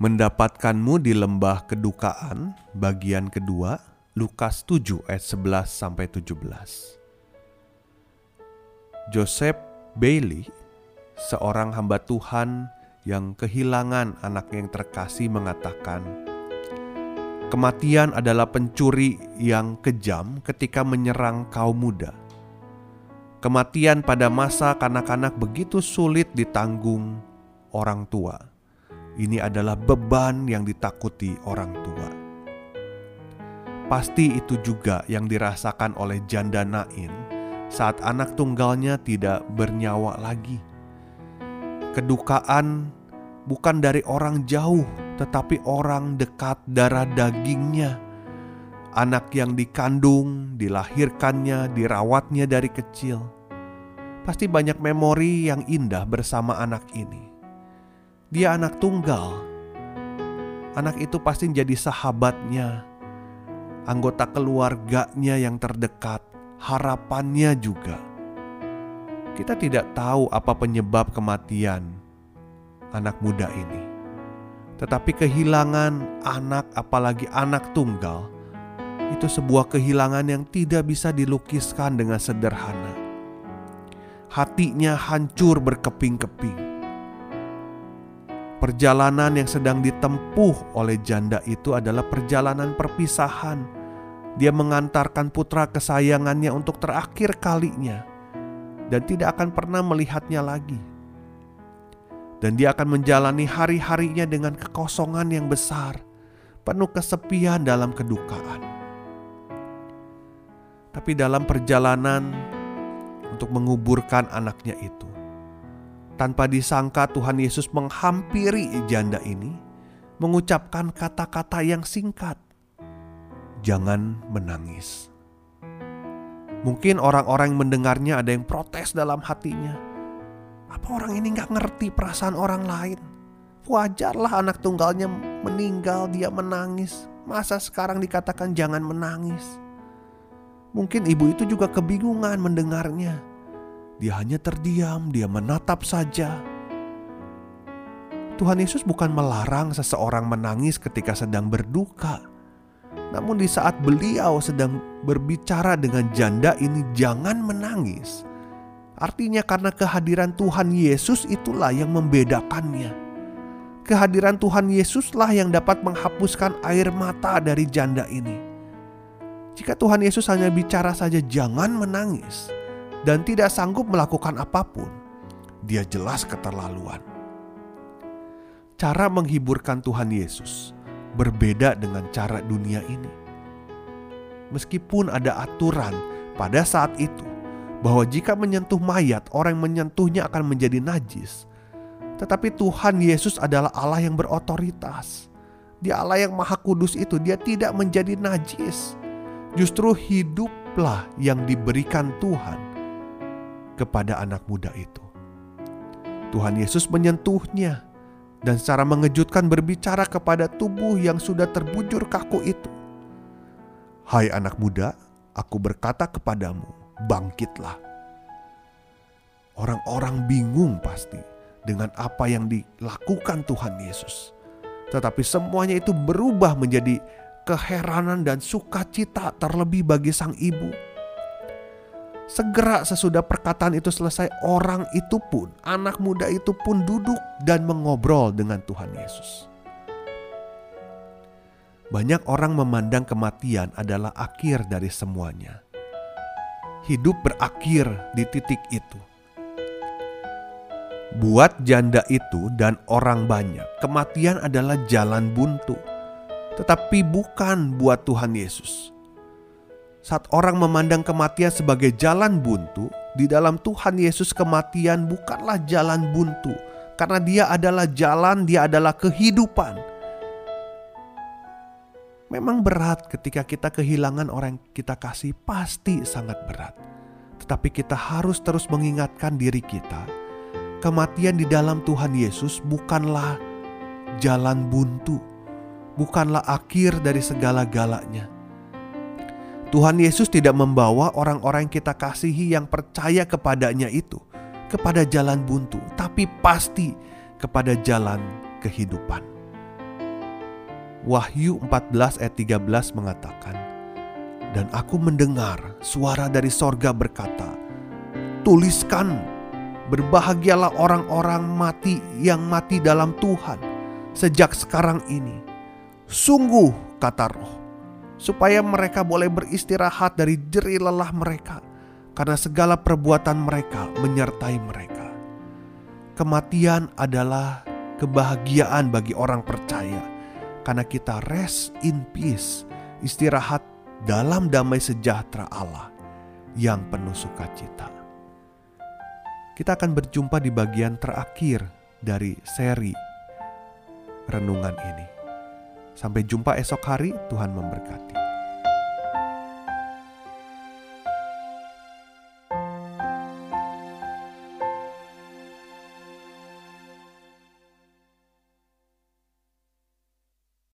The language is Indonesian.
Mendapatkanmu di lembah kedukaan bagian kedua Lukas 7 ayat 11 sampai 17. Joseph Bailey, seorang hamba Tuhan yang kehilangan anaknya yang terkasih mengatakan, Kematian adalah pencuri yang kejam ketika menyerang kaum muda. Kematian pada masa kanak-kanak begitu sulit ditanggung orang tua ini adalah beban yang ditakuti orang tua. Pasti itu juga yang dirasakan oleh janda Nain saat anak tunggalnya tidak bernyawa lagi. Kedukaan bukan dari orang jauh, tetapi orang dekat darah dagingnya. Anak yang dikandung, dilahirkannya, dirawatnya dari kecil. Pasti banyak memori yang indah bersama anak ini. Dia anak tunggal. Anak itu pasti jadi sahabatnya, anggota keluarganya yang terdekat, harapannya juga. Kita tidak tahu apa penyebab kematian anak muda ini, tetapi kehilangan anak, apalagi anak tunggal, itu sebuah kehilangan yang tidak bisa dilukiskan dengan sederhana. Hatinya hancur berkeping-keping Perjalanan yang sedang ditempuh oleh janda itu adalah perjalanan perpisahan. Dia mengantarkan putra kesayangannya untuk terakhir kalinya dan tidak akan pernah melihatnya lagi. Dan dia akan menjalani hari-harinya dengan kekosongan yang besar, penuh kesepian dalam kedukaan. Tapi dalam perjalanan untuk menguburkan anaknya itu, tanpa disangka Tuhan Yesus menghampiri janda ini, mengucapkan kata-kata yang singkat. Jangan menangis. Mungkin orang-orang yang mendengarnya ada yang protes dalam hatinya. Apa orang ini nggak ngerti perasaan orang lain? Wajarlah anak tunggalnya meninggal, dia menangis. Masa sekarang dikatakan jangan menangis? Mungkin ibu itu juga kebingungan mendengarnya. Dia hanya terdiam, dia menatap saja. Tuhan Yesus bukan melarang seseorang menangis ketika sedang berduka. Namun di saat beliau sedang berbicara dengan janda ini jangan menangis. Artinya karena kehadiran Tuhan Yesus itulah yang membedakannya. Kehadiran Tuhan Yesuslah yang dapat menghapuskan air mata dari janda ini. Jika Tuhan Yesus hanya bicara saja jangan menangis, dan tidak sanggup melakukan apa pun, dia jelas keterlaluan. Cara menghiburkan Tuhan Yesus berbeda dengan cara dunia ini. Meskipun ada aturan pada saat itu bahwa jika menyentuh mayat, orang yang menyentuhnya akan menjadi najis. Tetapi Tuhan Yesus adalah Allah yang berotoritas. Dia Allah yang maha kudus itu, dia tidak menjadi najis. Justru hiduplah yang diberikan Tuhan kepada anak muda itu. Tuhan Yesus menyentuhnya dan secara mengejutkan berbicara kepada tubuh yang sudah terbujur kaku itu. Hai anak muda, aku berkata kepadamu, bangkitlah. Orang-orang bingung pasti dengan apa yang dilakukan Tuhan Yesus. Tetapi semuanya itu berubah menjadi keheranan dan sukacita terlebih bagi sang ibu Segera sesudah perkataan itu selesai, orang itu pun, anak muda itu pun duduk dan mengobrol dengan Tuhan Yesus. Banyak orang memandang kematian adalah akhir dari semuanya. Hidup berakhir di titik itu. Buat janda itu dan orang banyak, kematian adalah jalan buntu, tetapi bukan buat Tuhan Yesus. Saat orang memandang kematian sebagai jalan buntu, di dalam Tuhan Yesus kematian bukanlah jalan buntu, karena Dia adalah jalan, Dia adalah kehidupan. Memang berat ketika kita kehilangan orang yang kita kasih, pasti sangat berat. Tetapi kita harus terus mengingatkan diri kita, kematian di dalam Tuhan Yesus bukanlah jalan buntu, bukanlah akhir dari segala-galanya. Tuhan Yesus tidak membawa orang-orang yang kita kasihi yang percaya kepadanya itu kepada jalan buntu, tapi pasti kepada jalan kehidupan. Wahyu 14 ayat 13 mengatakan, Dan aku mendengar suara dari sorga berkata, Tuliskan, berbahagialah orang-orang mati yang mati dalam Tuhan sejak sekarang ini. Sungguh, kata roh, supaya mereka boleh beristirahat dari jeri lelah mereka, karena segala perbuatan mereka menyertai mereka. Kematian adalah kebahagiaan bagi orang percaya karena kita rest in peace, istirahat dalam damai sejahtera Allah yang penuh sukacita. Kita akan berjumpa di bagian terakhir dari seri renungan ini. Sampai jumpa esok hari, Tuhan memberkati.